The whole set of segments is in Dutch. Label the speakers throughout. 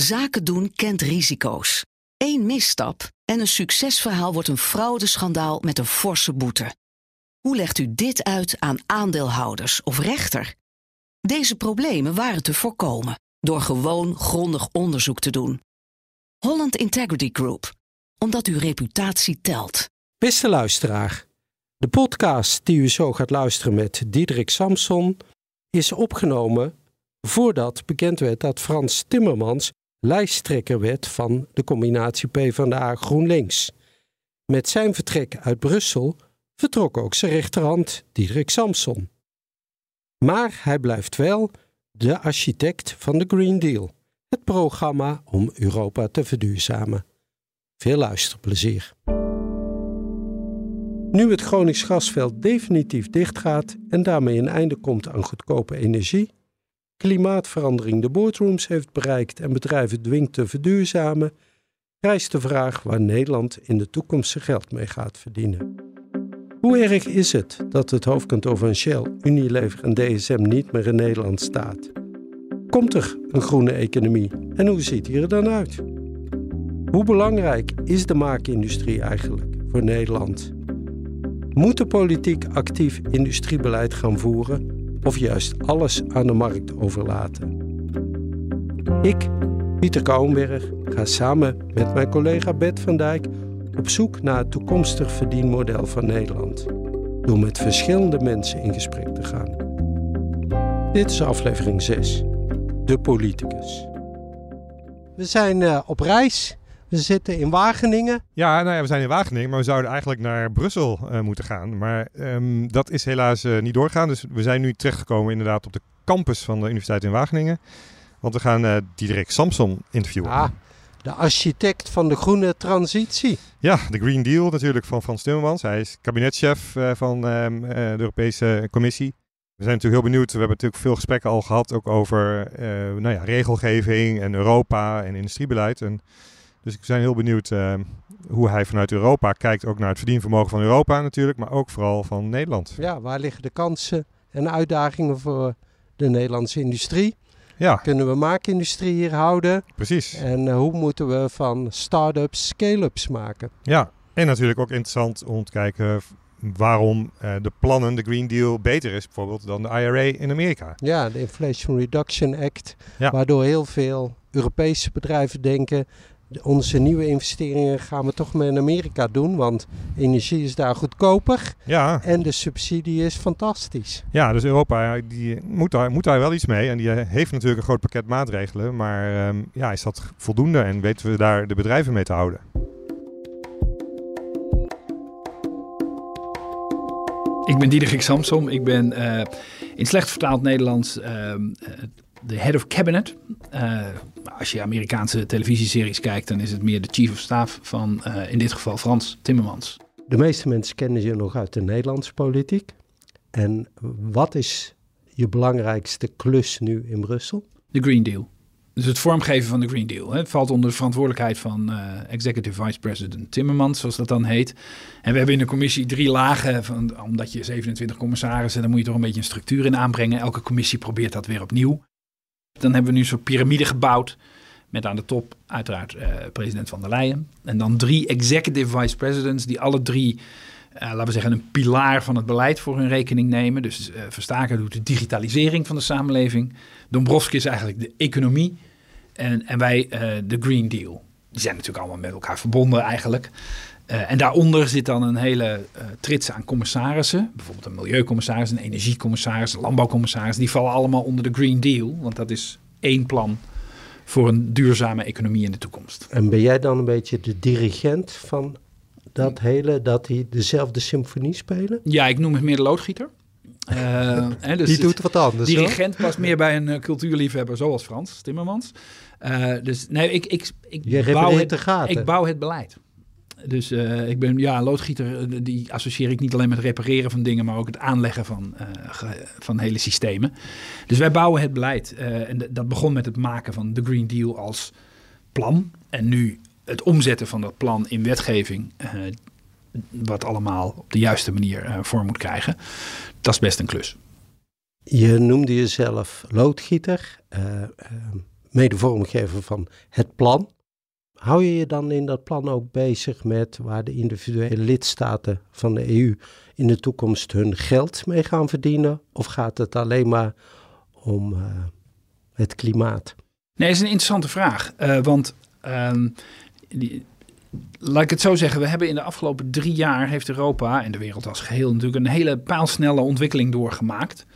Speaker 1: Zaken doen kent risico's. Eén misstap en een succesverhaal wordt een fraudeschandaal met een forse boete. Hoe legt u dit uit aan aandeelhouders of rechter? Deze problemen waren te voorkomen door gewoon grondig onderzoek te doen. Holland Integrity Group, omdat uw reputatie telt.
Speaker 2: Beste luisteraar, de podcast die u zo gaat luisteren met Diederik Samson is opgenomen voordat bekend werd dat Frans Timmermans lijsttrekker werd van de combinatie PvdA GroenLinks. Met zijn vertrek uit Brussel vertrok ook zijn rechterhand Diederik Samson. Maar hij blijft wel de architect van de Green Deal, het programma om Europa te verduurzamen. Veel luisterplezier. Nu het Gronings gasveld definitief dichtgaat en daarmee een einde komt aan goedkope energie, klimaatverandering de boardrooms heeft bereikt en bedrijven dwingt te verduurzamen, rijst de vraag waar Nederland in de toekomst zijn geld mee gaat verdienen. Hoe erg is het dat het hoofdkantoor van Shell, Unilever en DSM niet meer in Nederland staat? Komt er een groene economie en hoe ziet die er dan uit? Hoe belangrijk is de maakindustrie eigenlijk voor Nederland? Moet de politiek actief industriebeleid gaan voeren of juist alles aan de markt overlaten? Ik, Pieter Kouwenberg, ga samen met mijn collega Bert van Dijk op zoek naar het toekomstig verdienmodel van Nederland. Door met verschillende mensen in gesprek te gaan. Dit is aflevering 6. De politicus. We zijn uh, op reis. We zitten in Wageningen.
Speaker 3: Ja, nou ja, we zijn in Wageningen, maar we zouden eigenlijk naar Brussel uh, moeten gaan. Maar um, dat is helaas uh, niet doorgaan. Dus we zijn nu terechtgekomen inderdaad op de campus van de Universiteit in Wageningen. Want we gaan uh, Diederik Samson interviewen.
Speaker 2: Ah, de architect van de groene transitie.
Speaker 3: Ja, de Green Deal natuurlijk van Frans Timmermans. Hij is kabinetchef van um, uh, de Europese Commissie. We zijn natuurlijk heel benieuwd. We hebben natuurlijk veel gesprekken al gehad ook over nou ja, regelgeving en Europa en industriebeleid. En dus we zijn heel benieuwd hoe hij vanuit Europa kijkt ook naar het verdienvermogen van Europa natuurlijk, maar ook vooral van Nederland.
Speaker 2: Ja, waar liggen de kansen en uitdagingen voor de Nederlandse industrie?
Speaker 3: Ja.
Speaker 2: Kunnen we maakindustrie hier houden?
Speaker 3: Precies.
Speaker 2: En uh, hoe moeten we van start-ups scale-ups maken?
Speaker 3: Ja, en natuurlijk ook interessant om te kijken waarom uh, de plannen, de Green Deal, beter is bijvoorbeeld dan de IRA in Amerika.
Speaker 2: Ja, de Inflation Reduction Act, ja. waardoor heel veel Europese bedrijven denken... Onze nieuwe investeringen gaan we toch maar in Amerika doen, want energie is daar goedkoper
Speaker 3: ja.
Speaker 2: en de subsidie is fantastisch.
Speaker 3: Ja, dus Europa die moet, daar, moet daar wel iets mee en die heeft natuurlijk een groot pakket maatregelen, maar um, ja, is dat voldoende en weten we daar de bedrijven mee te houden?
Speaker 4: Ik ben Diederik Samsom, ik ben uh, in slecht vertaald Nederlands uh, de head of cabinet. Uh, als je Amerikaanse televisieseries kijkt, dan is het meer de chief of staff van uh, in dit geval Frans Timmermans.
Speaker 2: De meeste mensen kennen je nog uit de Nederlandse politiek. En wat is je belangrijkste klus nu in Brussel?
Speaker 4: De Green Deal. Dus het vormgeven van de Green Deal. Het valt onder de verantwoordelijkheid van uh, Executive Vice President Timmermans, zoals dat dan heet. En we hebben in de commissie drie lagen, van, omdat je 27 commissarissen, dan moet je toch een beetje een structuur in aanbrengen. Elke commissie probeert dat weer opnieuw. Dan hebben we nu zo'n piramide gebouwd. Met aan de top uiteraard uh, president van der Leyen. En dan drie executive vice presidents die alle drie, uh, laten we zeggen, een pilaar van het beleid voor hun rekening nemen. Dus uh, Verstaken doet de digitalisering van de samenleving. Dombrovskis is eigenlijk de economie. En, en wij de Green Deal. Die zijn natuurlijk allemaal met elkaar verbonden eigenlijk. Uh, en daaronder zit dan een hele uh, trits aan commissarissen. Bijvoorbeeld een milieucommissaris, een energiecommissaris, een landbouwcommissaris. Die vallen allemaal onder de Green Deal. Want dat is één plan voor een duurzame economie in de toekomst.
Speaker 2: En ben jij dan een beetje de dirigent van dat hele, dat die dezelfde symfonie spelen?
Speaker 4: Ja, ik noem het meer de loodgieter. Uh, hè, dus
Speaker 2: die doet wat anders.
Speaker 4: Dirigent past meer bij een cultuurliefhebber zoals Frans Timmermans. dus nee, ik, ik, ik, bouw
Speaker 2: het,
Speaker 4: het, ik bouw het beleid. Dus uh, ik ben ja, loodgieter, die associeer ik niet alleen met repareren van dingen, maar ook het aanleggen van, uh, van hele systemen. Dus wij bouwen het beleid. En dat begon met het maken van de Green Deal als plan. En nu het omzetten van dat plan in wetgeving, wat allemaal op de juiste manier vorm moet krijgen. Dat is best een klus.
Speaker 2: Je noemde jezelf loodgieter mede vormgever van het plan. Hou je je dan in dat plan ook bezig met waar de individuele lidstaten van de EU in de toekomst hun geld mee gaan verdienen? Of gaat het alleen maar om uh, het klimaat?
Speaker 4: Nee, dat is een interessante vraag. Uh, want die, laat ik het zo zeggen, we hebben in de afgelopen drie jaar heeft Europa en de wereld als geheel natuurlijk een hele paalsnelle ontwikkeling doorgemaakt.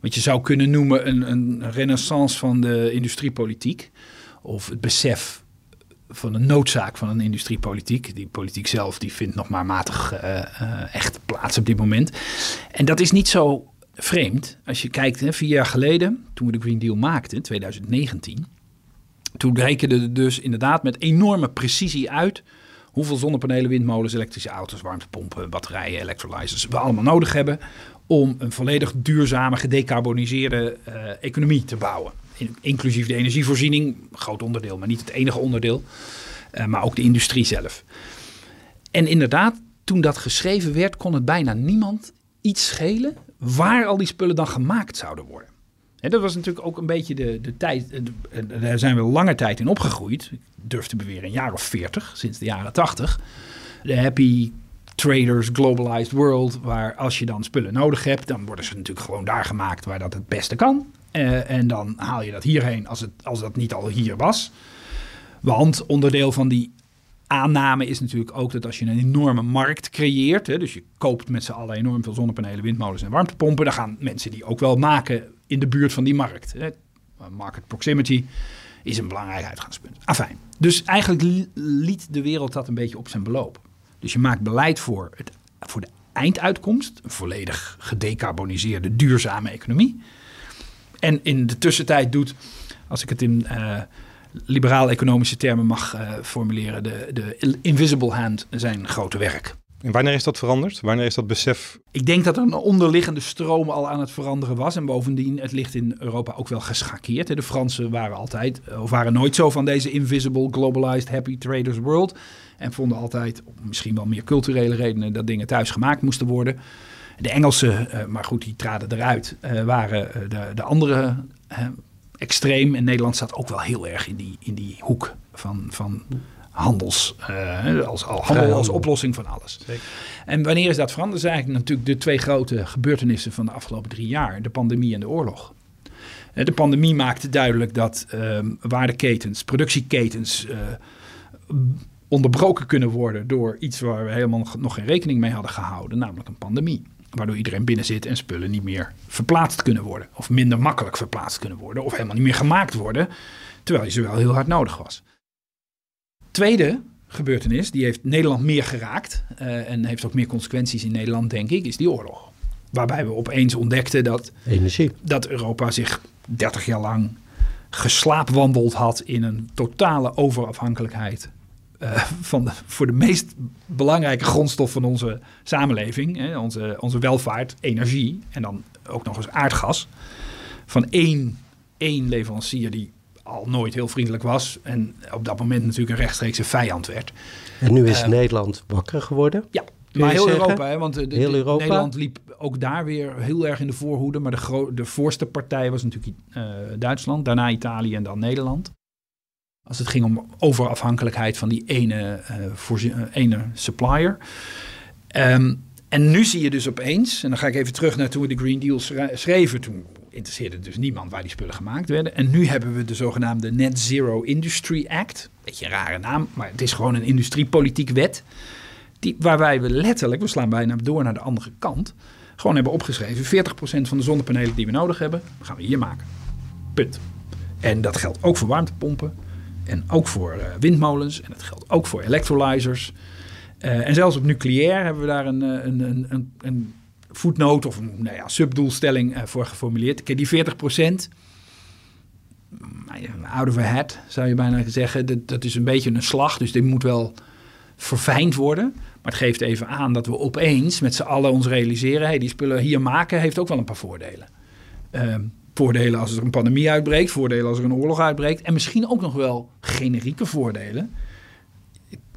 Speaker 4: Wat je zou kunnen noemen een, een renaissance van de industriepolitiek. Of het besef van de noodzaak van een industriepolitiek. Die politiek zelf die vindt nog maar matig uh, uh, echt plaats op dit moment. En dat is niet zo vreemd. Als je kijkt, hè, vier jaar geleden, toen we de Green Deal maakten, 2019. Toen rekende dus inderdaad met enorme precisie uit hoeveel zonnepanelen, windmolens, elektrische auto's, warmtepompen, batterijen, electrolyzers we allemaal nodig hebben om een volledig duurzame, gedecarboniseerde uh, economie te bouwen. Inclusief de energievoorziening, groot onderdeel, maar niet het enige onderdeel, uh, maar ook de industrie zelf. En inderdaad, toen dat geschreven werd, kon het bijna niemand iets schelen waar al die spullen dan gemaakt zouden worden. En dat was natuurlijk ook een beetje de, de tijd. De, daar zijn we lange tijd in opgegroeid. Ik durf te beweren een jaar of veertig, sinds de jaren tachtig. De happy traders, globalized world, waar als je dan spullen nodig hebt, dan worden ze natuurlijk gewoon daar gemaakt waar dat het beste kan. Uh, en dan haal je dat hierheen als, het, als dat niet al hier was. Want onderdeel van die aanname is natuurlijk ook dat als je een enorme markt creëert, hè, dus je koopt met z'n allen enorm veel zonnepanelen, windmolens en warmtepompen, dan gaan mensen die ook wel maken in de buurt van die markt. Hè. Market proximity is een belangrijk uitgangspunt. Afijn. Dus eigenlijk liet de wereld dat een beetje op zijn beloop. Dus je maakt beleid voor, het, voor de einduitkomst, een volledig gedecarboniseerde, duurzame economie. En in de tussentijd doet, als ik het in uh, liberaal-economische termen mag uh, formuleren, de, de invisible hand zijn grote werk.
Speaker 3: En wanneer is dat veranderd? Wanneer is dat besef?
Speaker 4: Ik denk dat er een onderliggende stroom al aan het veranderen was. En bovendien, het ligt in Europa ook wel geschakeerd. De Fransen waren altijd, of waren nooit zo van deze invisible, globalized, happy traders world. En vonden altijd, misschien wel meer culturele redenen, dat dingen thuis gemaakt moesten worden. De Engelsen, uh, maar goed, die traden eruit, uh, waren de, de andere extreem. En Nederland staat ook wel heel erg in die, in die hoek van, van handels, als, handel als oplossing van alles. Zeker. En wanneer is dat veranderd? Zijn eigenlijk natuurlijk de twee grote gebeurtenissen van de afgelopen drie jaar. De pandemie en de oorlog. De pandemie maakte duidelijk dat waardeketens, productieketens onderbroken kunnen worden door iets waar we helemaal nog geen rekening mee hadden gehouden, namelijk een pandemie. Waardoor iedereen binnen zit en spullen niet meer verplaatst kunnen worden. Of minder makkelijk verplaatst kunnen worden. Of helemaal niet meer gemaakt worden. Terwijl je ze wel heel hard nodig was. Tweede gebeurtenis, die heeft Nederland meer geraakt. Uh, en heeft ook meer consequenties in Nederland, denk ik, is die oorlog. Waarbij we opeens ontdekten dat,
Speaker 2: Energie.
Speaker 4: dat Europa zich 30 jaar lang geslaapwandeld had in een totale overafhankelijkheid uh, van de, voor de meest belangrijke grondstof van onze samenleving, hè, onze, onze welvaart, energie en dan ook nog eens aardgas, van één, één leverancier die al nooit heel vriendelijk was en op dat moment natuurlijk een rechtstreekse vijand werd.
Speaker 2: En nu is uh, Nederland wakker geworden?
Speaker 4: Ja, maar heel zeggen? Europa, hè, want de, de, heel Europa? Nederland liep ook daar weer heel erg in de voorhoede, maar de, de voorste partij was natuurlijk uh, Duitsland, daarna Italië en dan Nederland. Als het ging om overafhankelijkheid van die ene, uh, ene supplier. Um, en nu zie je dus opeens, en dan ga ik even terug naar toen we de Green Deal schreven. Toen interesseerde dus niemand waar die spullen gemaakt werden. En nu hebben we de zogenaamde Net Zero Industry Act. Beetje een rare naam, maar het is gewoon een industriepolitiek wet. Die, waarbij we letterlijk, we slaan bijna door naar de andere kant, gewoon hebben opgeschreven: 40% van de zonnepanelen die we nodig hebben, gaan we hier maken. Punt. En dat geldt ook voor warmtepompen. En ook voor uh, windmolens. En dat geldt ook voor electrolyzers. Uh, en zelfs op nucleair hebben we daar een, een, een, een, een voetnoot of een nou ja, subdoelstelling voor geformuleerd. Kijk, die 40 procent, out of a hat zou je bijna zeggen, dat, dat is een beetje een slag. Dus die moet wel verfijnd worden. Maar het geeft even aan dat we opeens met z'n allen ons realiseren... Hey, die spullen hier maken heeft ook wel een paar voordelen. Uh, Voordelen als er een pandemie uitbreekt, voordelen als er een oorlog uitbreekt. En misschien ook nog wel generieke voordelen.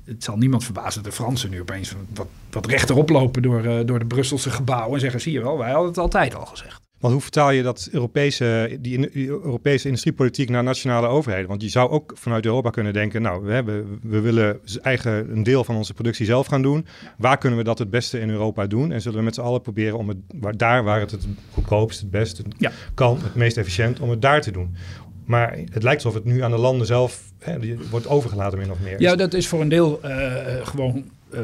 Speaker 4: Het zal niemand verbazen dat de Fransen nu opeens wat, wat rechterop lopen door, uh, door de Brusselse gebouwen. En zeggen, zie je wel, wij hadden het altijd al gezegd.
Speaker 3: Want hoe vertaal je dat Europese, die, die, Europese industriepolitiek naar nationale overheden? Want je zou ook vanuit Europa kunnen denken, nou, we, hebben, we willen eigen een deel van onze productie zelf gaan doen. Waar kunnen we dat het beste in Europa doen? En zullen we met z'n allen proberen om het waar, daar waar het het goedkoopst, het best ja. kan, het meest efficiënt, om het daar te doen. Maar het lijkt alsof het nu aan de landen zelf hè, wordt overgelaten, min of meer.
Speaker 4: Ja, dat is voor een deel uh, gewoon uh,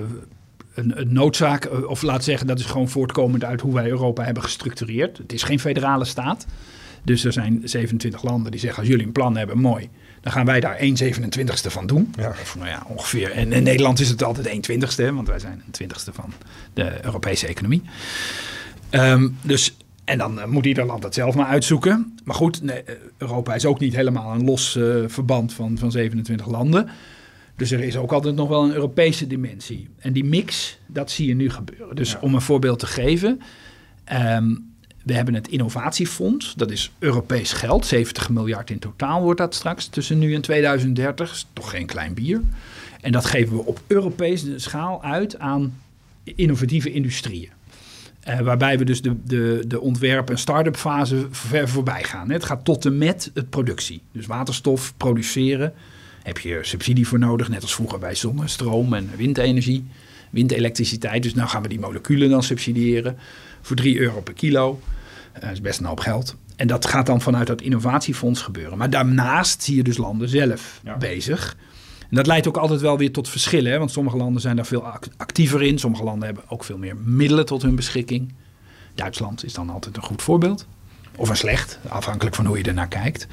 Speaker 4: een, een, noodzaak. Eh, of laat zeggen, dat is gewoon voortkomend uit hoe wij Europa hebben gestructureerd. Het is geen federale staat. Dus er zijn 27 landen die zeggen: als jullie een plan hebben, mooi. Dan gaan wij daar 1 27ste van doen. Ja. Of, nou ja, ongeveer. En in Nederland is het altijd 1 20ste, want wij zijn een 20ste van de Europese economie. Um, dus en dan uh, moet ieder land dat zelf maar uitzoeken. Maar goed, nee, Europa is ook niet helemaal een los uh, verband van, van 27 landen. Dus er is ook altijd nog wel een Europese dimensie. En die mix, dat zie je nu gebeuren. Dus om een voorbeeld te geven. Um, we hebben het innovatiefonds, dat is Europees geld. 70 miljard in totaal wordt dat straks tussen nu en 2030. Is toch geen klein bier. En dat geven we op Europese schaal uit aan innovatieve industrieën. Uh, waarbij we dus de, de, de ontwerp- en start-up fase ver voorbij gaan. Het gaat tot en met het productie. Dus waterstof produceren heb je subsidie voor nodig. Net als vroeger bij zonnestroom en windenergie, windelektriciteit. Dus nou gaan we die moleculen dan subsidiëren voor 3 euro per kilo. Uh, dat is best een hoop geld. En dat gaat dan vanuit dat innovatiefonds gebeuren. Maar daarnaast zie je dus landen zelf bezig. En dat leidt ook altijd wel weer tot verschillen. Hè? Want sommige landen zijn daar veel actiever in. Sommige landen hebben ook veel meer middelen tot hun beschikking. Duitsland is dan altijd een goed voorbeeld. Of een slecht, afhankelijk van hoe je ernaar kijkt.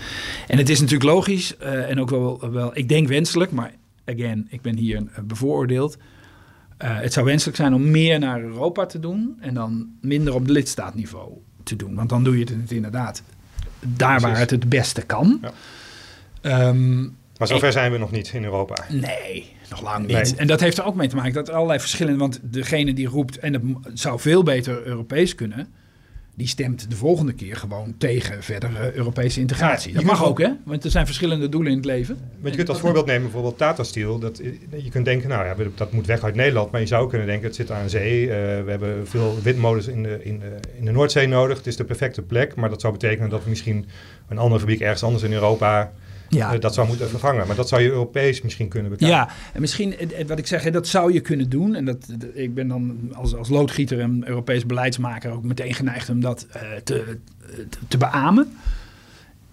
Speaker 4: En het is natuurlijk logisch uh, en ook wel, wel, ik denk wenselijk, maar again, ik ben hier bevooroordeeld. Uh, het zou wenselijk zijn om meer naar Europa te doen en dan minder op lidstaatniveau te doen. Want dan doe je het inderdaad daar waar het het beste kan. Ja. Um,
Speaker 3: maar zover zijn we nog niet in Europa.
Speaker 4: Nee, nog lang niet. En dat heeft er ook mee te maken dat er allerlei verschillen... want degene die roept, en het zou veel beter Europees kunnen die stemt de volgende keer gewoon tegen verdere Europese integratie. dat mag ook, hè? Want er zijn verschillende doelen in het leven.
Speaker 3: Maar je kunt als voorbeeld nemen bijvoorbeeld Tata Steel. Dat, je kunt denken, nou ja, dat moet weg uit Nederland. Maar je zou kunnen denken, het zit aan zee. Uh, we hebben veel windmolens in de, in, de, in de Noordzee nodig. Het is de perfecte plek. Maar dat zou betekenen dat we misschien een andere fabriek ergens anders in Europa ja. Uh, dat zou moeten vervangen. Maar dat zou je Europees misschien kunnen bekijken.
Speaker 4: Ja, en misschien, eh, eh, wat ik zeg, dat zou je kunnen doen. En dat, ik ben dan als, als loodgieter en Europees beleidsmaker ook meteen geneigd om dat uh, te, te beamen.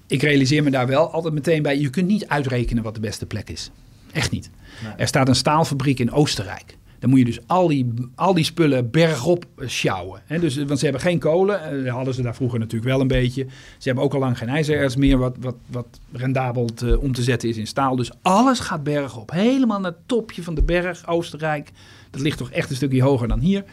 Speaker 4: Ik realiseer me daar wel altijd meteen bij, je kunt niet uitrekenen wat de beste plek is. Echt niet. Nee. Er staat een staalfabriek in Oostenrijk. Dan moet je dus al die, al die spullen bergop sjouwen. Dus, want ze hebben geen kolen. Uh, hadden ze daar vroeger natuurlijk wel een beetje. Ze hebben ook al lang geen ijzererts meer, wat, wat, wat rendabel om te zetten is in staal. Dus alles gaat bergop. Helemaal naar het topje van de berg, Oostenrijk. Dat ligt toch echt een stukje hoger dan hier.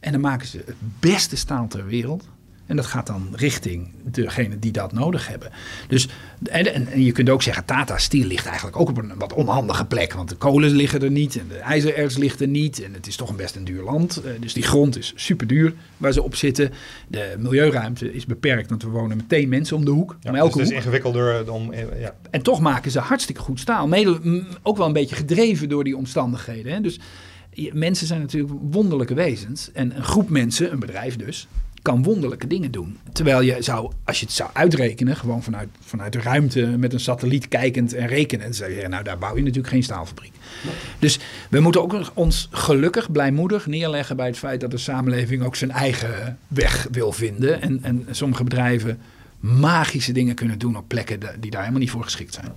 Speaker 4: En dan maken ze het beste staal ter wereld. En dat gaat dan richting degene die dat nodig hebben. Dus, en, en, je kunt ook zeggen, Tata Steel ligt eigenlijk ook op een wat onhandige plek. Want de kolen liggen er niet en de ijzererts ligt er niet. En het is toch een best een duur land. Eh, dus die grond is super duur waar ze op zitten. De milieuruimte is beperkt, want we wonen meteen mensen om de hoek.
Speaker 3: Ja, om elke dus het is ingewikkelder dan... Eh, ja.
Speaker 4: En toch maken ze hartstikke goed staal. Mede, ook wel een beetje gedreven door die omstandigheden. Hè? Dus mensen zijn natuurlijk wonderlijke wezens. En een groep mensen, een bedrijf dus, kan wonderlijke dingen doen. Terwijl je zou, als je het zou uitrekenen, gewoon vanuit, vanuit de ruimte met een satelliet kijkend en rekenen, zou je nou daar bouw je natuurlijk geen staalfabriek. Dus we moeten ook ons gelukkig, blijmoedig neerleggen bij het feit dat de samenleving ook zijn eigen weg wil vinden. En, en sommige bedrijven magische dingen kunnen doen op plekken die daar helemaal niet voor geschikt zijn.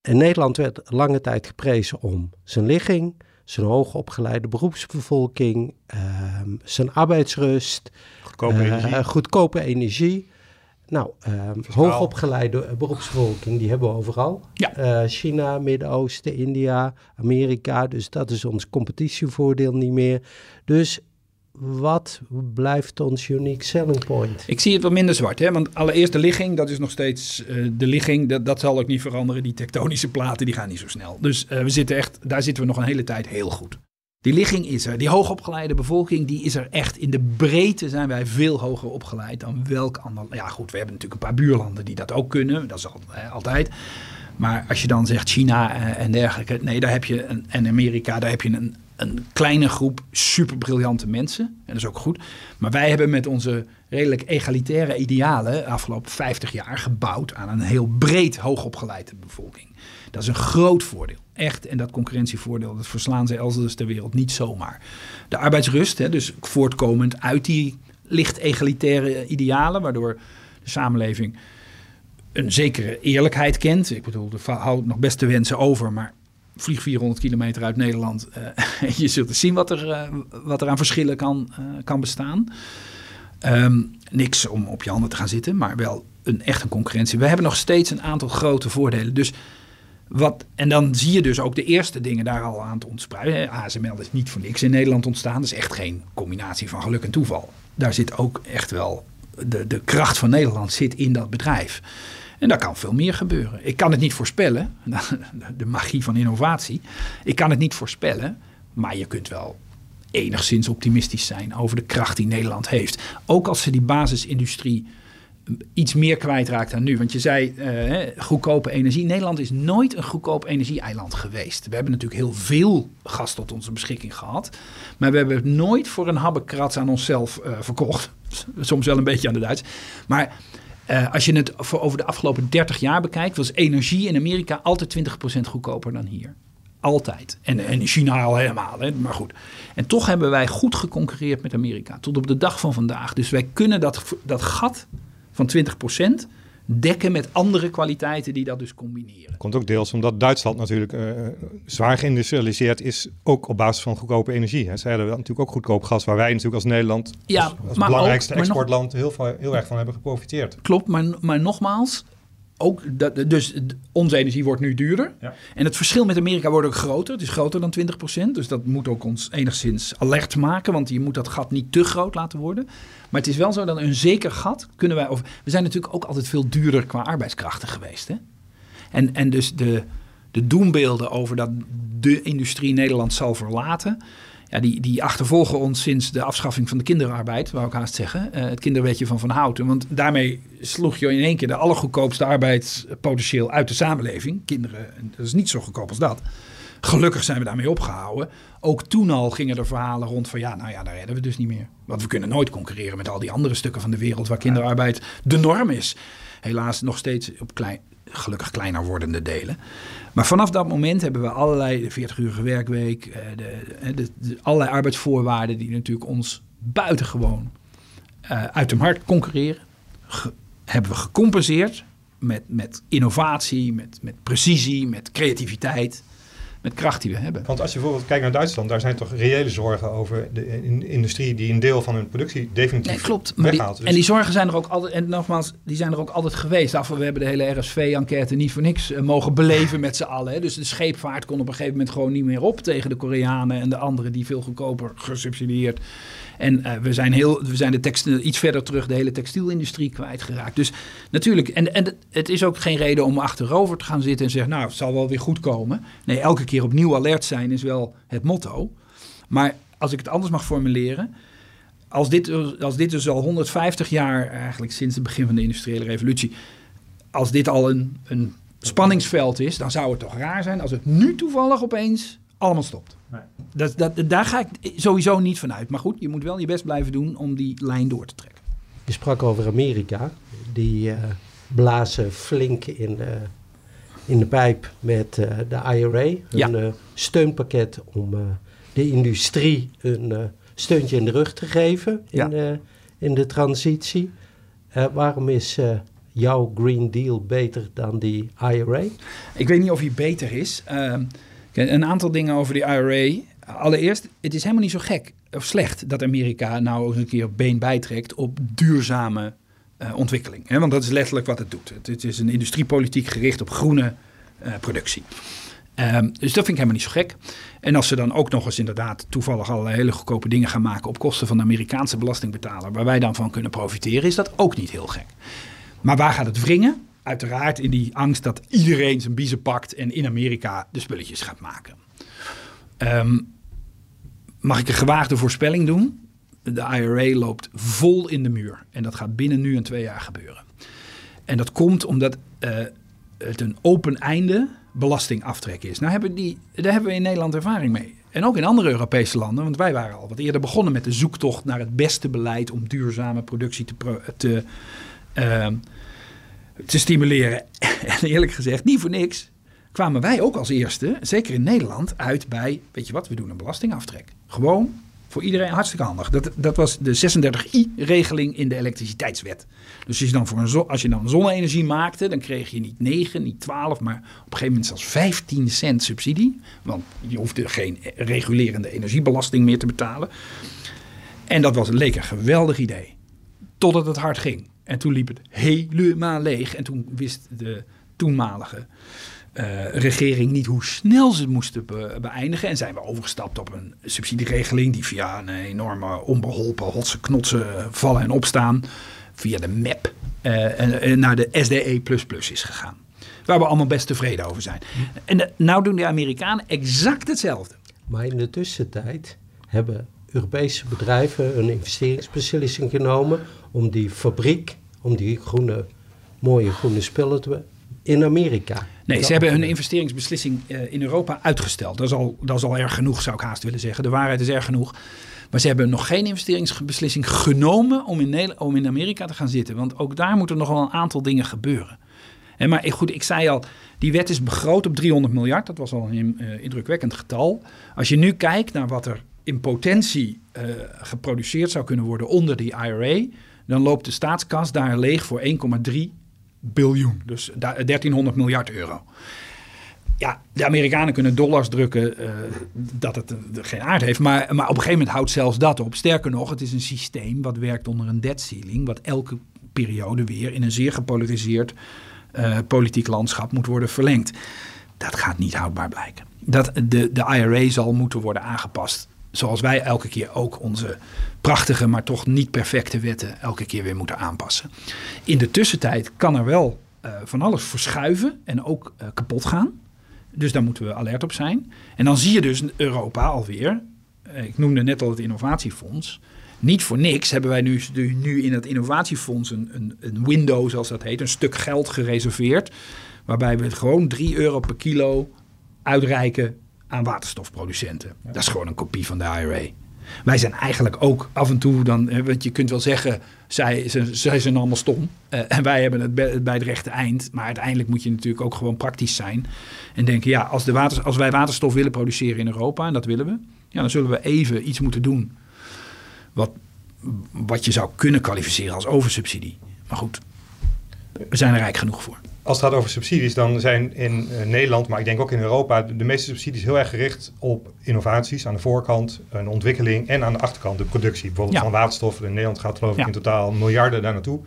Speaker 2: En Nederland werd lange tijd geprezen om zijn ligging, zijn hoogopgeleide beroepsbevolking, ehm, zijn arbeidsrust,
Speaker 3: goedkope eh, energie.
Speaker 2: goedkope energie. Nou, ehm, hoogopgeleide beroepsbevolking, die hebben we overal. Ja. Uh, China, Midden-Oosten, India, Amerika. Dus dat is ons competitievoordeel niet meer. Dus wat blijft ons unique selling point?
Speaker 4: Ik zie het wat minder zwart. Hè? Want allereerst de ligging, dat is nog steeds uh, de ligging. Dat, dat zal ook niet veranderen. Die tektonische platen, die gaan niet zo snel. Dus uh, we zitten echt, daar zitten we nog een hele tijd heel goed. Die ligging is er. Die hoogopgeleide bevolking, die is er echt. In de breedte zijn wij veel hoger opgeleid dan welk ander... Ja goed, we hebben natuurlijk een paar buurlanden die dat ook kunnen. Dat is altijd. Maar als je dan zegt China en dergelijke... Nee, daar heb je... Een, en Amerika, daar heb je een, een kleine groep superbriljante mensen. En dat is ook goed. Maar wij hebben met onze redelijk egalitaire idealen de afgelopen 50 jaar gebouwd aan een heel breed hoogopgeleide bevolking. Dat is een groot voordeel. Echt. En dat concurrentievoordeel, dat verslaan ze elders ter wereld niet zomaar. De arbeidsrust, hè, dus voortkomend uit die licht egalitaire idealen, waardoor de samenleving een zekere eerlijkheid kent. Ik bedoel, er houdt nog best te wensen over, maar vlieg 400 kilometer uit Nederland. Uh, je zult zien wat er, uh, wat er aan verschillen kan, uh, kan bestaan. Um, niks om op je handen te gaan zitten, maar wel een echt een concurrentie. We hebben nog steeds een aantal grote voordelen. Dus wat, en dan zie je dus ook de eerste dingen daar al aan te ontspreiden. ASML is niet voor niks in Nederland ontstaan. Dat is echt geen combinatie van geluk en toeval. Daar zit ook echt wel de, de kracht van Nederland zit in dat bedrijf. En daar kan veel meer gebeuren. Ik kan het niet voorspellen, de magie van innovatie. Ik kan het niet voorspellen, maar je kunt wel enigszins optimistisch zijn over de kracht die Nederland heeft. Ook als ze die basisindustrie iets meer kwijtraakt dan nu. Want je zei uh, goedkope energie. Nederland is nooit een goedkoop energie-eiland geweest. We hebben natuurlijk heel veel gas tot onze beschikking gehad. Maar we hebben het nooit voor een habbekrats aan onszelf uh, verkocht. Soms wel een beetje aan de Duits. Maar uh, als je het over de afgelopen 30 jaar bekijkt, was energie in Amerika altijd 20% goedkoper dan hier. Altijd. En, en in China al helemaal. Hè? Maar goed. En toch hebben wij goed geconcurreerd met Amerika. Tot op de dag van vandaag. Dus wij kunnen dat, dat gat van 20% dekken met andere kwaliteiten die dat dus combineren.
Speaker 3: Komt ook deels omdat Duitsland natuurlijk uh, zwaar geïndustrialiseerd is, ook op basis van goedkope energie. Hè. Zij hebben natuurlijk ook goedkoop gas, waar wij natuurlijk als Nederland ja, als, als belangrijkste ook, exportland nog, heel, heel erg van hebben geprofiteerd.
Speaker 4: Klopt, maar, maar nogmaals, ook dat, dus onze energie wordt nu duurder. Ja. En het verschil met Amerika wordt ook groter. Het is groter dan 20%. Dus dat moet ook ons enigszins alert maken. Want je moet dat gat niet te groot laten worden. Maar het is wel zo dat een zeker gat kunnen wij. Of, we zijn natuurlijk ook altijd veel duurder qua arbeidskrachten geweest. Hè? En, en dus de, de doembeelden over dat de industrie Nederland zal verlaten ja, die, die achtervolgen ons sinds de afschaffing van de kinderarbeid, wou ik haast zeggen. Uh, het kinderwetje van Van Houten. Want daarmee sloeg je in één keer de allergoedkoopste arbeidspotentieel uit de samenleving. Kinderen, dat is niet zo goedkoop als dat. Gelukkig zijn we daarmee opgehouden. Ook toen al gingen er verhalen rond van ja, nou ja, daar redden we dus niet meer. Want we kunnen nooit concurreren met al die andere stukken van de wereld waar kinderarbeid de norm is. Helaas nog steeds op klein, gelukkig kleiner wordende delen. Maar vanaf dat moment hebben we allerlei, de 40-urige werkweek, eh, de, de, de, allerlei arbeidsvoorwaarden die natuurlijk ons buitengewoon uh, uit de markt concurreren, hebben we gecompenseerd met, met innovatie, met, met precisie, met creativiteit met kracht die we hebben.
Speaker 3: Want als je bijvoorbeeld kijkt naar Duitsland, daar zijn toch reële zorgen over de industrie die een deel van hun productie definitief nee, klopt. weghaalt.
Speaker 4: Die, En die zorgen zijn er ook altijd, en nogmaals, die zijn er ook altijd geweest. Af, we hebben de hele RSV-enquête niet voor niks uh, mogen beleven met z'n allen. Hè. Dus de scheepvaart kon op een gegeven moment gewoon niet meer op tegen de Koreanen en de anderen die veel goedkoper gesubsidieerd en uh, we zijn, heel, we zijn de textiel, iets verder terug de hele textielindustrie kwijtgeraakt. Dus natuurlijk, en, en het is ook geen reden om achterover te gaan zitten en zeggen, nou, het zal wel weer goed komen. Nee, elke keer opnieuw alert zijn is wel het motto. Maar als ik het anders mag formuleren, als dit, als dit dus al 150 jaar, eigenlijk sinds het begin van de industriële revolutie, als dit al een, een spanningsveld is, dan zou het toch raar zijn als het nu toevallig opeens allemaal stopt. Nee. Dat, dat, daar ga ik sowieso niet van uit. Maar goed, je moet wel je best blijven doen om die lijn door te trekken.
Speaker 2: Je sprak over Amerika. Die uh, blazen flink in de, in de pijp met uh, de IRA. Een ja. uh, steunpakket om de industrie een steuntje in de rug te geven in, ja. in de transitie. waarom is jouw Green Deal beter dan die IRA?
Speaker 4: Ik weet niet of hij beter is. Ehm, een aantal dingen over die IRA. Allereerst, het is helemaal niet zo gek of slecht dat Amerika nou eens een keer been bijtrekt op duurzame uh, ontwikkeling. Hè? Want dat is letterlijk wat het doet. Het, is een industriepolitiek gericht op groene uh, productie. Um, dus dat vind ik helemaal niet zo gek. En als ze dan ook nog eens inderdaad toevallig allerlei hele goedkope dingen gaan maken op kosten van de Amerikaanse belastingbetaler, waar wij dan van kunnen profiteren, is dat ook niet heel gek. Maar waar gaat het wringen? Uiteraard in die angst dat iedereen zijn biezen pakt en in Amerika de spulletjes gaat maken. Um, mag ik een gewaagde voorspelling doen? De IRA loopt vol in de muur. En dat gaat binnen nu en twee jaar gebeuren. En dat komt omdat uh, het een open einde belastingaftrek is. Nou hebben die, daar hebben we in Nederland ervaring mee. en ook in andere Europese landen, want wij waren al wat eerder begonnen met de zoektocht naar het beste beleid om duurzame productie te, te, ehm, te stimuleren. En eerlijk gezegd, niet voor niks kwamen wij ook als eerste, zeker in Nederland, uit bij, weet je wat, we doen een belastingaftrek. Gewoon voor iedereen hartstikke handig. Dat, dat was de 36i-regeling in de elektriciteitswet. Dus als je, dan voor een als je dan zonne-energie maakte, dan kreeg je niet 9, niet 12, maar op een gegeven moment zelfs 15 cent subsidie. Want je hoefde geen regulerende energiebelasting meer te betalen. En dat was, leek een geweldig idee. Totdat het hard ging. En toen liep het helemaal leeg. En toen wist de toenmalige uh, regering niet hoe snel ze moesten beëindigen. En zijn we overgestapt op een subsidieregeling die via een enorme onbeholpen hotse knotsen vallen en opstaan. Via de MEP en, naar de SDE is gegaan. Waar we allemaal best tevreden over zijn. En de, nou doen de Amerikanen exact hetzelfde.
Speaker 2: Maar in de tussentijd hebben Europese bedrijven een investeringsbeslissing genomen om die fabriek, om die groene, mooie groene spullen te in Amerika.
Speaker 4: Nee, ze hebben hun investeringsbeslissing uh, in Europa uitgesteld. Dat is, al, dat is al erg genoeg, zou ik haast willen zeggen. De waarheid is erg genoeg. Maar ze hebben nog geen investeringsbeslissing genomen om in, om in Amerika te gaan zitten. Want ook daar moeten nog wel een aantal dingen gebeuren. En maar goed, ik zei al, die wet is begroot op 300 miljard. Dat was al een uh, indrukwekkend getal. Als je nu kijkt naar wat er in potentie uh, geproduceerd zou kunnen worden onder die IRA, dan loopt de staatskas daar leeg voor 1,3 biljoen. Dus 1300 miljard euro. Ja, de Amerikanen kunnen dollars drukken uh, dat het geen aard heeft. Maar, maar op een gegeven moment houdt zelfs dat op. Sterker nog, het is een systeem wat werkt onder een debt ceiling. Wat elke periode weer in een zeer gepolariseerd uh, politiek landschap moet worden verlengd. Dat gaat niet houdbaar blijken. Dat, de, de IRA zal moeten worden aangepast zoals wij elke keer ook onze prachtige, maar toch niet perfecte wetten elke keer weer moeten aanpassen. In de tussentijd kan er wel uh, van alles verschuiven en ook uh, kapot gaan. Dus daar moeten we alert op zijn. En dan zie je dus Europa alweer. Uh, ik noemde net al het innovatiefonds. Niet voor niks hebben wij nu, nu in het innovatiefonds een, een, een window, zoals dat heet, een stuk geld gereserveerd. Waarbij we gewoon 3 euro per kilo uitreiken aan waterstofproducenten. Dat is gewoon een kopie van de IRA. Wij zijn eigenlijk ook af en toe dan, want je kunt wel zeggen, zij, zij zijn allemaal stom. Uh, en wij hebben het bij, het rechte eind. Maar uiteindelijk moet je natuurlijk ook gewoon praktisch zijn. En denken, ja, als, de water, als wij waterstof willen produceren in Europa, en dat willen we, ja, dan zullen we even iets moeten doen. Wat, wat je zou kunnen kwalificeren als oversubsidie. Maar goed, we zijn er rijk genoeg voor
Speaker 3: als het gaat over subsidies, dan zijn in uh, Nederland, maar ik denk ook in Europa, de, meeste subsidies heel erg gericht op innovaties aan de voorkant, een ontwikkeling en aan de achterkant de productie. Bijvoorbeeld van waterstof. In Nederland gaat geloof ik in totaal miljarden daar naartoe.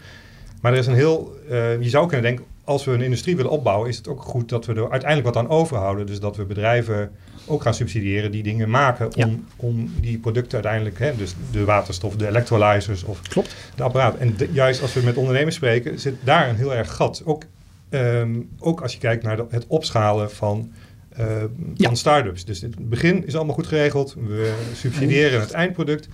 Speaker 3: Maar er is een heel, uh, je zou kunnen denken, als we een industrie willen opbouwen, is het ook goed dat we er uiteindelijk wat aan overhouden. Dus dat we bedrijven ook gaan subsidiëren die dingen maken om, om die producten uiteindelijk, hè, dus de waterstof, de electrolyzers of
Speaker 4: Klopt.
Speaker 3: de apparaat. En juist als we met ondernemers spreken, zit daar een heel erg gat. Ook Ehm, ook als je kijkt naar het opschalen van, uh, van start-ups. Dus het begin is allemaal goed geregeld. We subsidiëren het eindproduct.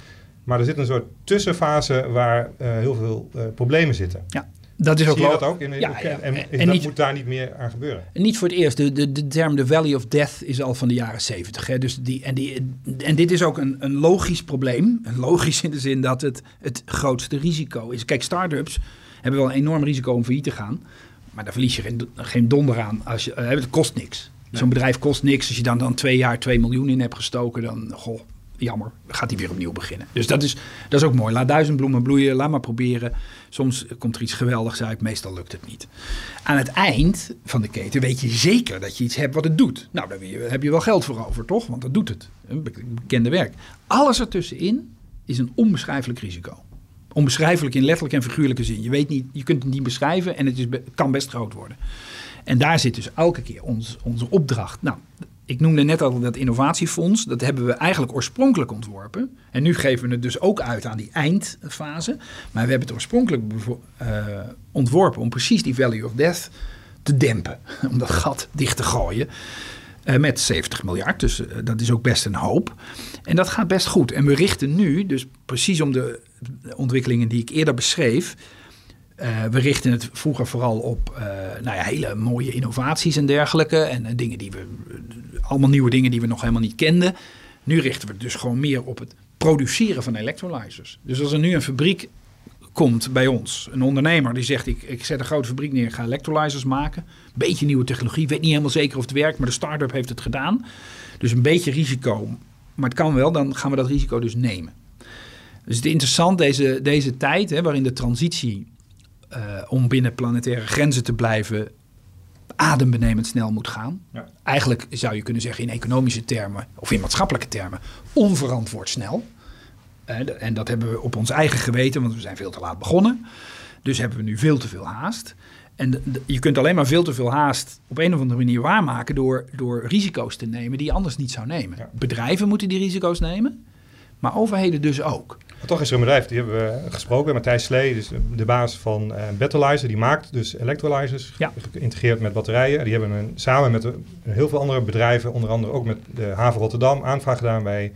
Speaker 3: Maar er zit een soort tussenfase waar uh, heel veel uh, problemen zitten.
Speaker 4: Ja. Dat is
Speaker 3: Zie
Speaker 4: ook
Speaker 3: je dat ook? In, ja, ja. En, en, en dat niet, moet daar niet meer aan gebeuren?
Speaker 4: Niet voor het eerst. De, de, de term The Valley of Death is al van de jaren zeventig. Dus die, en, die, en dit is ook een, een logisch probleem. Een logisch in de zin dat het het grootste risico is. Kijk, start-ups hebben wel een enorm risico om failliet te gaan. Maar daar verlies je geen, geen donder aan. Als je, uh, het kost niks. Zo'n bedrijf kost niks. Als je dan, dan twee jaar 2 miljoen in hebt gestoken, dan goh, jammer, gaat hij weer opnieuw beginnen. Dus dat is, dat is ook mooi. Laat duizend bloemen bloeien, laat maar proberen. Soms komt er iets geweldigs uit, meestal lukt het niet. Aan het eind van de keten weet je zeker dat je iets hebt wat het doet. Nou, daar heb je wel geld voor over, toch? Want dat doet het. Een bekende werk. Alles ertussenin is een onbeschrijfelijk risico. Onbeschrijfelijk in letterlijk en figuurlijke zin. Je, weet niet, je kunt het niet beschrijven en het is, kan best groot worden. En daar zit dus elke keer ons, onze opdracht. Nou, ik noemde net al dat innovatiefonds. Dat hebben we eigenlijk oorspronkelijk ontworpen. En nu geven we het dus ook uit aan die eindfase. Maar we hebben het oorspronkelijk uh, ontworpen om precies die value of death te dempen. Om dat gat dicht te gooien. Uh, met 70 miljard, dus uh, dat is ook best een hoop. En dat gaat best goed. En we richten nu, dus precies om de ontwikkelingen die ik eerder beschreef. Uh, we richten het vroeger vooral op nou ja, hele mooie innovaties en dergelijke. En dingen die we, allemaal nieuwe dingen die we nog helemaal niet kenden. Nu richten we dus gewoon meer op het produceren van electrolyzers. Dus als er nu een fabriek komt bij ons, een ondernemer die zegt: ik, ik zet een grote fabriek neer, ga electrolyzers maken. Beetje nieuwe technologie, weet niet helemaal zeker of het werkt, maar de start-up heeft het gedaan. Dus een beetje risico, maar het kan wel, dan gaan we dat risico dus nemen. Dus het is interessant deze, deze tijd, hè, waarin de transitie uh, om binnen planetaire grenzen te blijven adembenemend snel moet gaan. Ja. Eigenlijk zou je kunnen zeggen in economische termen of in maatschappelijke termen onverantwoord snel. En dat hebben we op ons eigen geweten, want we zijn veel te laat begonnen. Dus hebben we nu veel te veel haast. En je kunt alleen maar veel te veel haast op een of andere manier waarmaken door, door risico's te nemen die je anders niet zou nemen. Bedrijven moeten die risico's nemen, maar overheden dus ook.
Speaker 3: Maar toch is er een bedrijf, die hebben we gesproken, Matthijs Slee, dus de baas van uh, Battleizer, die maakt dus electrolyzers, ja. geïntegreerd met batterijen. Die hebben een, samen met heel veel andere bedrijven, onder andere ook met de haven Rotterdam, aanvraag gedaan bij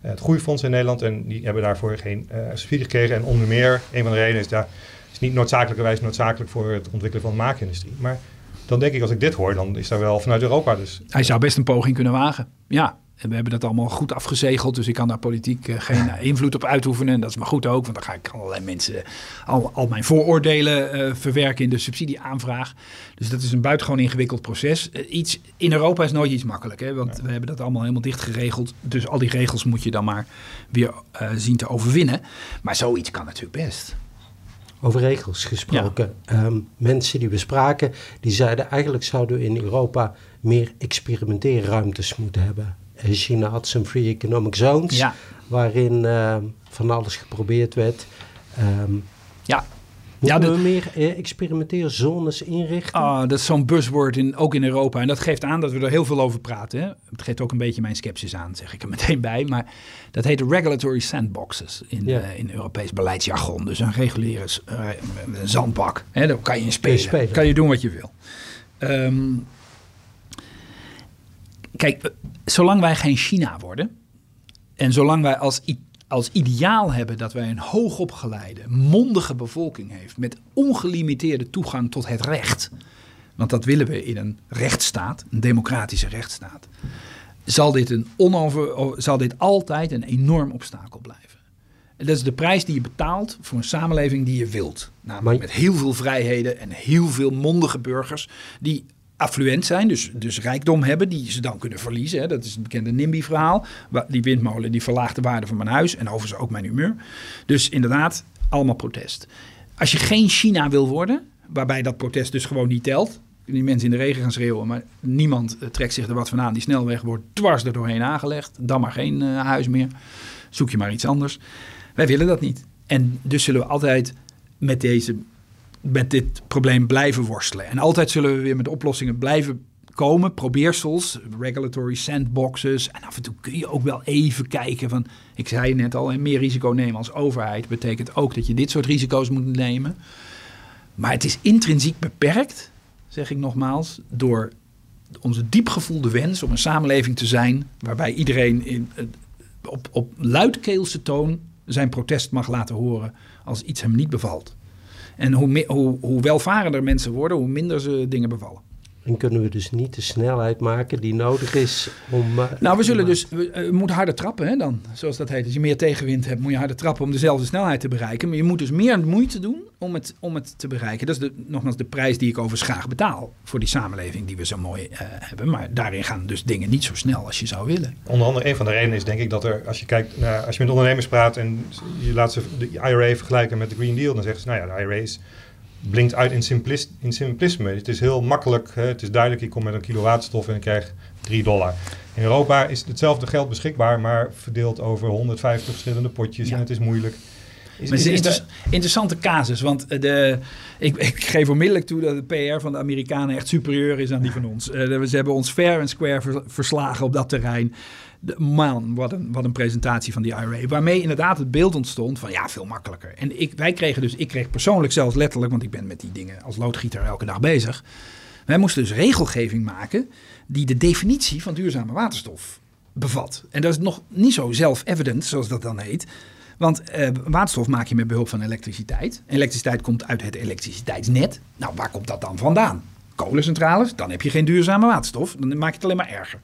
Speaker 3: het Groeifonds in Nederland. En die hebben daarvoor geen uh, subsidie gekregen. En onder meer, een van de redenen is, dat is niet noodzakelijkerwijs noodzakelijk voor het ontwikkelen van de maakindustrie. Maar dan denk ik, als ik dit hoor, dan is daar wel vanuit Europa dus...
Speaker 4: Hij zou best een poging kunnen wagen, ja. En we hebben dat allemaal goed afgezegeld, dus ik kan daar politiek uh, geen uh, invloed op uitoefenen. En dat is maar goed ook, want dan ga ik allerlei mensen al, al mijn vooroordelen uh, verwerken in de subsidieaanvraag. Dus dat is een buitengewoon ingewikkeld proces. iets, in Europa is nooit iets makkelijk, hè, want we hebben dat allemaal helemaal dicht geregeld. Dus al die regels moet je dan maar weer zien te overwinnen. Maar zoiets kan natuurlijk best.
Speaker 2: Over regels gesproken. Ja. Um, mensen die we spraken, die zeiden eigenlijk zouden we in Europa meer experimenteerruimtes moeten hebben. China had zijn Free Economic Zones, waarin uh, van alles geprobeerd werd. Um,
Speaker 4: ja.
Speaker 2: Moeten ja, we meer eh, experimenteerzones inrichten?
Speaker 4: Ah, dat is zo'n buzzword in, ook in Europa. En dat geeft aan dat we er heel veel over praten. Hè? Het geeft ook een beetje mijn sceptisch aan, zeg ik er meteen bij. Maar dat heet regulatory sandboxes in, ja. uh, in Europees beleidsjargon. Dus een reguliere uh, een zandbak. Hè? Daar kan je in spelen. spelen. Kan je doen wat je wil. Um, kijk, zolang wij geen China worden. En zolang wij als, als ideaal hebben dat wij een hoogopgeleide, mondige bevolking heeft. met ongelimiteerde toegang tot het recht. Want dat willen we in een rechtsstaat, een democratische rechtsstaat. Zal dit, een onover, zal dit altijd een enorm obstakel blijven. En dat is de prijs die je betaalt voor een samenleving die je wilt. Namelijk met heel veel vrijheden en heel veel mondige burgers die affluent zijn, dus, dus rijkdom hebben, die ze dan kunnen verliezen. Hè. Dat is het bekende NIMBY-verhaal. Die windmolen die verlaagt de waarde van mijn huis en overigens ook mijn humeur. Dus inderdaad, allemaal protest. Als je geen China wil worden, waarbij dat protest dus gewoon niet telt. Die mensen in de regen gaan schreeuwen, maar niemand eh, trekt zich er wat van aan. Die snelweg wordt dwars er doorheen aangelegd. Dan maar geen uh, huis meer. Zoek je maar iets anders. Wij willen dat niet. En dus zullen we altijd met deze met dit probleem blijven worstelen. En altijd zullen we weer met oplossingen blijven komen, probeersels, regulatory sandboxes. En af en toe kun je ook wel even kijken van, ik zei net al, meer risico nemen als overheid betekent ook dat je dit soort risico's moet nemen. Maar het is intrinsiek beperkt, zeg ik nogmaals, door onze diepgevoelde wens om een samenleving te zijn waarbij iedereen in, eh, op, op luidkeelse toon zijn protest mag laten horen als iets hem niet bevalt. En hoe, hoe, hoe welvarender mensen worden, hoe minder ze dingen bevallen.
Speaker 2: En kunnen we dus niet de snelheid maken die nodig is om. Uh,
Speaker 4: nou, we zullen dus. We, uh, moeten harder trappen, hè, dan. Zoals dat heet. Als je meer tegenwind hebt, moet je harder trappen om dezelfde snelheid te bereiken. Maar je moet dus meer moeite doen om het, om het te bereiken. Dat is de, nogmaals de prijs die ik overigens graag betaal. Voor die samenleving die we zo mooi uh, hebben. Maar daarin gaan dus dingen niet zo snel als je zou willen.
Speaker 3: Onder andere, een van de redenen is denk ik dat er, als je kijkt naar. Als je met ondernemers praat en je laat ze de IRA vergelijken met de Green Deal, dan zeggen ze: nou ja, de IRA is blinkt uit in, in simplisme. Het is heel makkelijk, hè? het is duidelijk, je komt met een kilo waterstof en je krijgt 3 dollar. In Europa is hetzelfde geld beschikbaar, maar verdeeld over 150 verschillende potjes en het is moeilijk.
Speaker 4: Is, is, is, is interessante casus, want de, ik, ik, geef onmiddellijk toe dat de PR van de Amerikanen echt superieur is aan die van ons. Uh, ze hebben ons fair en square verslagen op dat terrein man, wat een, wat een presentatie van die IRA. Waarmee inderdaad het beeld ontstond van ja, veel makkelijker. En ik, wij kregen dus, ik kreeg persoonlijk zelfs letterlijk, want ik ben met die dingen als loodgieter elke dag bezig. Wij moesten dus regelgeving maken die de definitie van duurzame waterstof bevat. En dat is nog niet zo self-evident, zoals dat dan heet. Want eh, waterstof maak je met behulp van elektriciteit. Elektriciteit komt uit het elektriciteitsnet. Nou, waar komt dat dan vandaan? Kolencentrales, dan heb je geen duurzame waterstof. Dan maak je het alleen maar erger.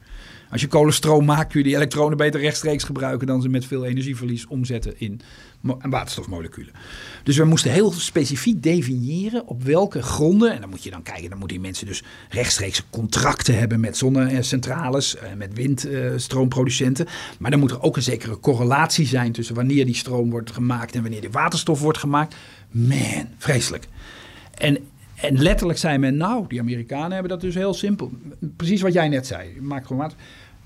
Speaker 4: Als je kolenstroom maakt, kun je die elektronen beter rechtstreeks gebruiken dan ze met veel energieverlies omzetten in waterstofmoleculen. Dus we moesten heel specifiek definiëren op welke gronden. En dan moet je dan kijken, dan moeten die mensen dus rechtstreeks contracten hebben met zonnecentrales, eh, met windstroompproducenten. Maar dan moet er ook een zekere correlatie zijn tussen wanneer die stroom wordt gemaakt en wanneer die waterstof wordt gemaakt. Man, vreselijk. En en letterlijk zei men, nou, die Amerikanen hebben dat dus heel simpel. Precies wat jij net zei. Maak gewoon wat.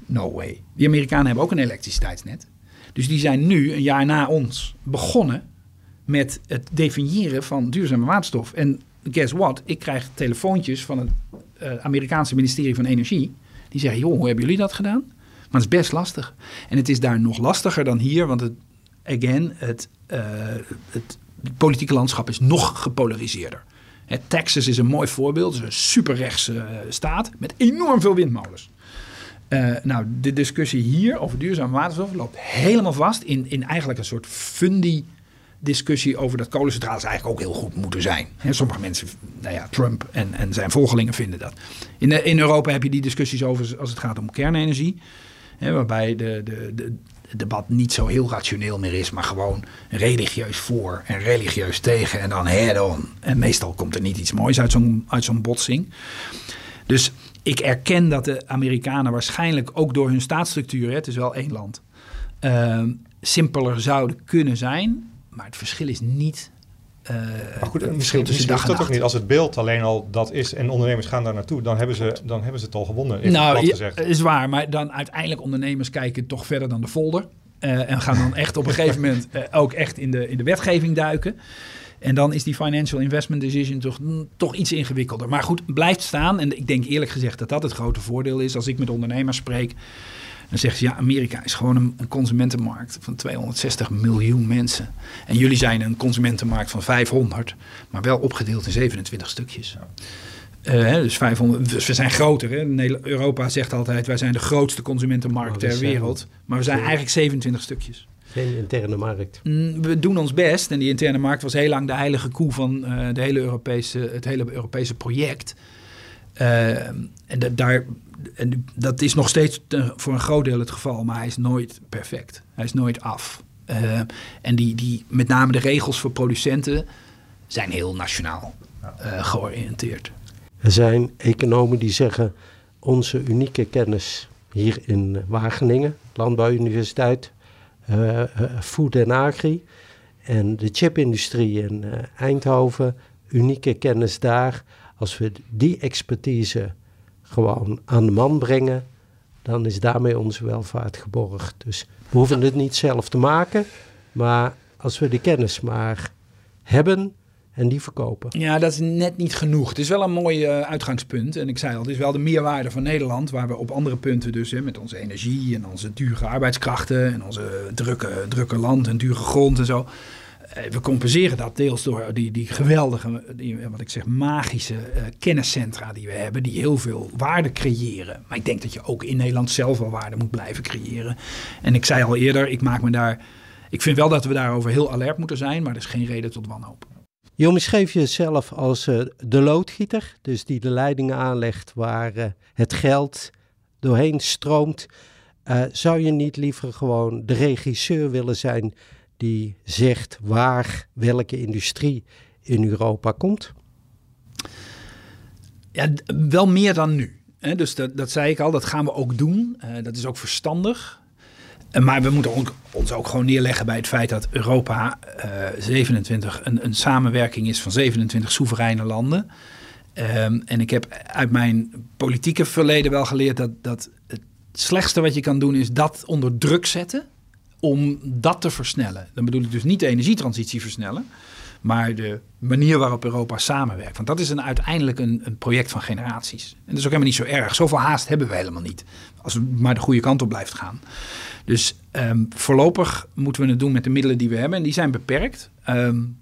Speaker 4: No way. Die Amerikanen hebben ook een elektriciteitsnet. Dus die zijn nu, een jaar na ons, begonnen met het definiëren van duurzame waterstof. En guess what? Ik krijg telefoontjes van het uh, Amerikaanse ministerie van Energie. Die zeggen, joh, hoe hebben jullie dat gedaan? Maar het is best lastig. En het is daar nog lastiger dan hier, want het, again, het, uh, het politieke landschap is nog gepolariseerder. Texas is een mooi voorbeeld. Het is een superrechtse uh, staat met enorm veel windmolens. Uh, nou, de discussie hier over duurzame waterstof loopt helemaal vast in, in eigenlijk een soort fundi discussie over dat kolencentrales eigenlijk ook heel goed moeten zijn. He, sommige mensen, nou ja, Trump en, en zijn volgelingen vinden dat. In, in Europa heb je die discussies over als het gaat om kernenergie. Waarbij de, de, de, het debat niet zo heel rationeel meer is, maar gewoon religieus voor en religieus tegen en dan head-on. En meestal komt er niet iets moois uit zo'n, zo'n botsing. Dus ik erken dat de Amerikanen waarschijnlijk ook door hun staatsstructuur, het is wel één land, uh, simpeler zouden kunnen zijn. Maar het verschil is niet
Speaker 5: maar goed, het verschil tussen dag dat ook niet. Als het beeld alleen al dat is en ondernemers gaan daar naartoe, dan hebben ze, dan hebben ze het al gewonnen.
Speaker 4: Nou, ja, is waar. Maar dan uiteindelijk ondernemers kijken toch verder dan de folder. Uh, en gaan dan echt op een gegeven moment uh, ook echt in de, in de wetgeving duiken. En dan is die financial investment decision toch, toch iets ingewikkelder. Maar goed, blijft staan. En ik denk eerlijk gezegd dat dat het grote voordeel is. Als ik met ondernemers spreek, dan zeggen ze ja, Amerika is gewoon een, een, consumentenmarkt van 260 miljoen mensen. En jullie zijn een consumentenmarkt van 500, maar wel opgedeeld in 27 stukjes. Uh, dus, 500, dus we zijn groter. Hè? Europa zegt altijd wij zijn de grootste consumentenmarkt ter wereld. Maar we zijn eigenlijk 27 stukjes.
Speaker 2: Geen interne markt.
Speaker 4: Mm, we doen ons best. En die interne markt was heel lang de heilige koe van uh, de hele Europese, het hele Europese project. Uh, en da daar, en dat is nog steeds voor een groot deel het geval, maar hij is nooit perfect. Hij is nooit af. Uh, en die, die, met name de regels voor producenten zijn heel nationaal uh, georiënteerd.
Speaker 2: Er zijn economen die zeggen onze unieke kennis hier in Wageningen, Landbouwuniversiteit, uh, Food en Agri en de chipindustrie in Eindhoven, unieke kennis daar. Als we die expertise gewoon aan de man brengen, dan is daarmee onze welvaart geborgd. Dus we hoeven het niet zelf te maken, maar als we de kennis maar hebben en die verkopen.
Speaker 4: Ja, dat is net niet genoeg. Het is wel een mooi uh, uitgangspunt. En ik zei al, het is wel de meerwaarde van Nederland, waar we op andere punten dus, hè, met onze energie en onze dure arbeidskrachten en onze drukke, drukke land en dure grond en zo, eh, we compenseren dat deels door die, die geweldige, die, wat ik zeg, magische uh, kenniscentra die we hebben, die heel veel waarde creëren. Maar ik denk dat je ook in Nederland zelf wel waarde moet blijven creëren. En ik zei al eerder, ik maak me daar. Ik vind wel dat we daarover heel alert moeten zijn, maar er is geen reden tot wanhoop.
Speaker 2: Je omschreef jezelf als uh, de loodgieter, dus die de leidingen aanlegt waar het geld doorheen stroomt. Zou je niet liever gewoon de regisseur willen zijn die zegt waar welke industrie in Europa komt?
Speaker 4: Ja, wel meer dan nu. Dus dat, dat zei ik al, dat gaan we ook doen. Uh, dat is ook verstandig. Uh, maar we moeten ons ook gewoon neerleggen bij het feit dat Europa uh, eh, 27 een, een, samenwerking is van 27 soevereine landen. Um, en ik heb uit mijn politieke verleden wel geleerd dat, dat het slechtste wat je kan doen is dat onder druk zetten om dat te versnellen. Dan bedoel ik dus niet de energietransitie versnellen, maar de manier waarop Europa samenwerkt. Want dat is een, uiteindelijk een, een project van generaties. En dat is ook helemaal niet zo erg. Zoveel haast hebben we helemaal niet. Als we maar de goede kant op blijft gaan. Dus um, voorlopig moeten we het doen met de middelen die we hebben. En die zijn beperkt. Um,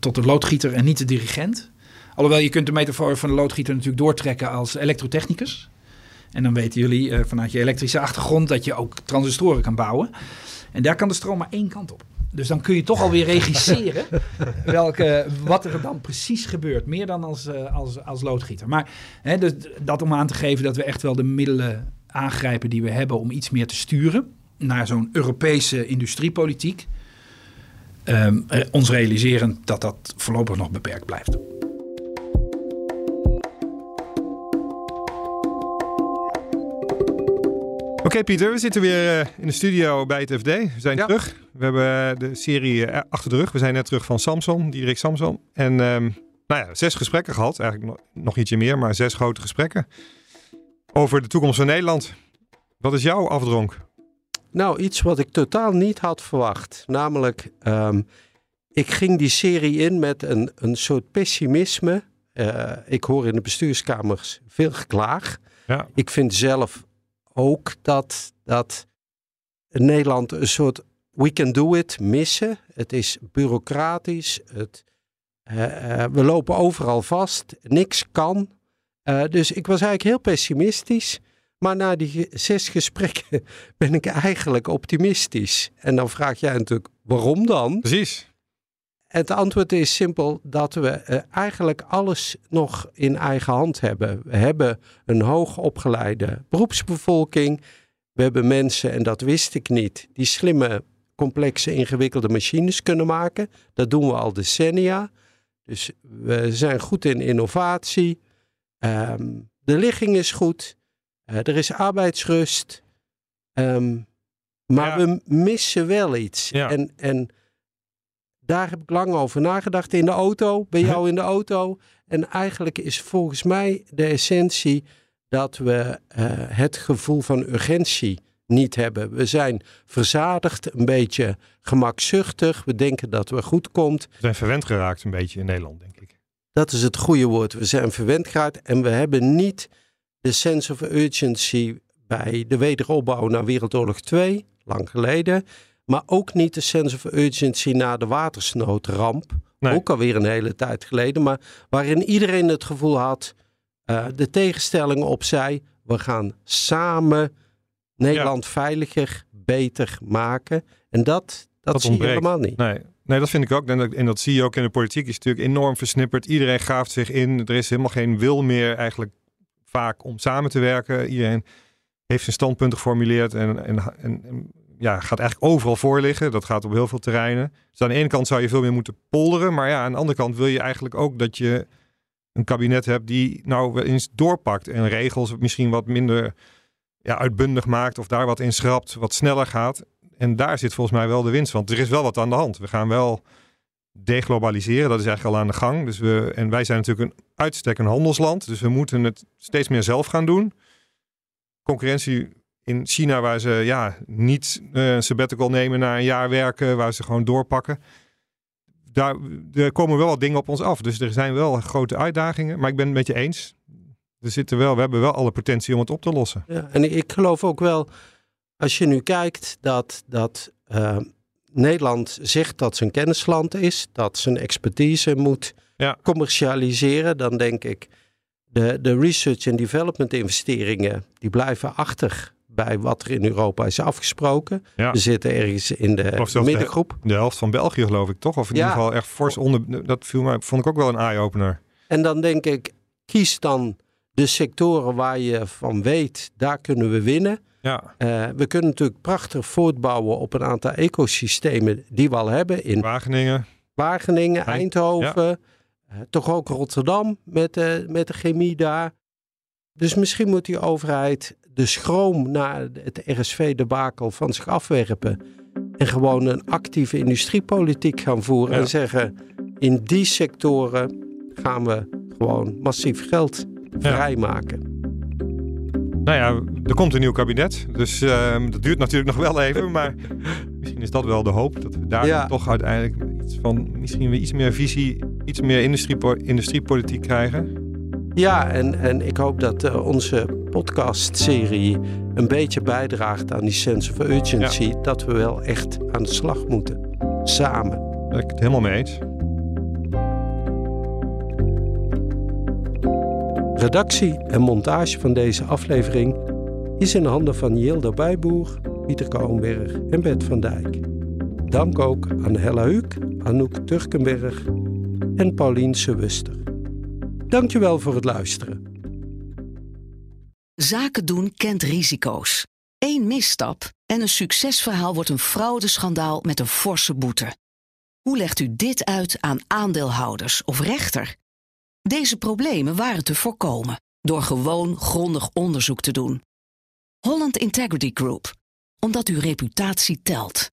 Speaker 4: tot de loodgieter en niet de dirigent. Alhoewel je kunt de metafoor van de loodgieter natuurlijk doortrekken als elektrotechnicus. En dan weten jullie uh, vanuit je elektrische achtergrond dat je ook transistoren kan bouwen. En daar kan de stroom maar één kant op. Dus dan kun je toch alweer regisseren welke, wat er dan precies gebeurt. Meer dan als, uh, als, als loodgieter. Maar hè, dus dat om aan te geven dat we echt wel de middelen aangrijpen die we hebben om iets meer te sturen naar zo'n Europese industriepolitiek. Ehm, ons realiseren dat dat voorlopig nog beperkt blijft.
Speaker 3: Oké Pieter, we zitten weer eh, in de studio bij het FD. We zijn terug. We hebben de serie eh, achter de rug. We zijn net terug van Samson, Diederik Samson. En ehm, nou ja, zes gesprekken gehad. Eigenlijk nog ietsje meer, maar zes grote gesprekken. Over de toekomst van Nederland. Wat is jouw afdronk?
Speaker 2: Nou, iets wat ik totaal niet had verwacht. Namelijk, um, ik ging die serie in met een, een soort pessimisme. Uh, ik hoor in de bestuurskamers veel geklaag. Ja. Ik vind zelf ook dat, dat Nederland een soort we can do it missen. Het is bureaucratisch. Het, uh, uh, we lopen overal vast. Niks kan. Uh, dus ik was eigenlijk heel pessimistisch. Maar na die zes gesprekken ben ik eigenlijk optimistisch. En dan vraag jij natuurlijk, waarom dan?
Speaker 3: Precies.
Speaker 2: Het antwoord is simpel dat we eigenlijk alles nog in eigen hand hebben. We hebben een hoogopgeleide beroepsbevolking. We hebben mensen, en dat wist ik niet, die slimme, complexe, ingewikkelde machines kunnen maken. Dat doen we al decennia. Dus we zijn goed in innovatie. Um, de ligging is goed. Uh, er is arbeidsrust. Um, maar ja. we missen wel iets.
Speaker 3: Ja.
Speaker 2: En, en daar heb ik lang over nagedacht in de auto, bij jou in de auto. En eigenlijk is volgens mij de essentie dat we uh, het gevoel van urgentie niet hebben. We zijn verzadigd, een beetje gemakzuchtig. We denken dat we goed komt.
Speaker 3: We zijn verwend geraakt een beetje in Nederland, denk ik.
Speaker 2: Dat is het goede woord. We zijn verwend geraakt en we hebben niet de sense of urgency bij de wederopbouw na Wereldoorlog 2, lang geleden. Maar ook niet de sense of urgency na de watersnoodramp. Nee. Ook alweer een hele tijd geleden. Maar waarin iedereen het gevoel had, uh, de tegenstellingen opzij. We gaan samen Nederland ja. veiliger, beter maken. En dat, dat, dat zie je helemaal niet.
Speaker 3: Nee. nee, dat vind ik ook. En dat, en dat zie je ook in de politiek. is natuurlijk enorm versnipperd. Iedereen gaaft zich in. Er is helemaal geen wil meer eigenlijk vaak om samen te werken. Iedereen heeft zijn standpunt geformuleerd en, en, en, ja, gaat eigenlijk overal voor liggen. Dat gaat op heel veel terreinen. Dus aan de ene kant zou je veel meer moeten polderen. Maar ja, aan de andere kant wil je eigenlijk ook dat je een kabinet hebt die nou wel eens doorpakt. En regels misschien wat minder ja, uitbundig maakt of daar wat in schrapt, wat sneller gaat. En daar zit volgens mij wel de winst. Want er is wel wat aan de hand. We gaan wel deglobaliseren. Dat is eigenlijk al aan de gang. Dus we, en wij zijn natuurlijk een uitstek een handelsland. Dus we moeten het steeds meer zelf gaan doen. Concurrentie in China, waar ze ja, niet uh, een sabbatical nemen na een jaar werken, waar ze gewoon doorpakken. Daar er komen wel wat dingen op ons af. Dus er zijn wel grote uitdagingen. Maar ik ben het met je eens. Er zitten wel, we hebben wel alle potentie om het op te lossen.
Speaker 2: Ja, en ik geloof ook wel, als je nu kijkt, dat, dat uh, Nederland zegt dat zijn kennisland is, dat zijn expertise moet ja. commercialiseren, dan denk ik, de, de research en development investeringen, die blijven achter bij wat er in Europa is afgesproken.
Speaker 3: Ja.
Speaker 2: We zitten ergens in de middengroep.
Speaker 3: De, de, helft van België geloof ik toch? Of in ja. ieder geval echt fors onder. Dat viel mij, vond ik ook wel een eye-opener.
Speaker 2: En dan denk ik, kies dan de sectoren waar je van weet, daar kunnen we winnen.
Speaker 3: Ja.
Speaker 2: Uh, we kunnen natuurlijk prachtig voortbouwen op een aantal ecosystemen die we al hebben. In
Speaker 3: Wageningen.
Speaker 2: Wageningen, Eindhoven, ja. uh, toch ook Rotterdam met, uh, met de chemie daar. Dus misschien moet die overheid de schroom naar het RSV-debakel van zich afwerpen. En gewoon een actieve industriepolitiek gaan voeren. Ja. En zeggen, in die sectoren gaan we gewoon massief geld vrijmaken.
Speaker 3: Nou ja, er komt een nieuw kabinet. Dus uh, dat duurt natuurlijk nog wel even. Maar misschien is dat wel de hoop. Dat we daar ja. toch uiteindelijk iets van, misschien weer iets meer visie, iets meer industrie, industriepolitiek krijgen.
Speaker 2: Ja, en, en ik hoop dat uh, onze podcastserie een beetje bijdraagt aan die sense of urgency. Ja. Dat we wel echt aan de slag moeten. Samen.
Speaker 3: Ben ik het helemaal mee eens.
Speaker 2: Redactie en montage van deze aflevering is in handen van Jilda Bijboer, Pieter Kouwenberg en Bert van Dijk. Dank ook aan Hella Huuk, Anouk Turkenberg en Paulien Sewuster. Dankjewel voor het luisteren.
Speaker 1: Zaken doen kent risico's. Eén misstap en een succesverhaal wordt een fraudeschandaal met een forse boete. Hoe legt u dit uit aan aandeelhouders of rechter? Deze problemen waren te voorkomen door gewoon grondig onderzoek te doen. Holland Integrity Group, omdat uw reputatie telt.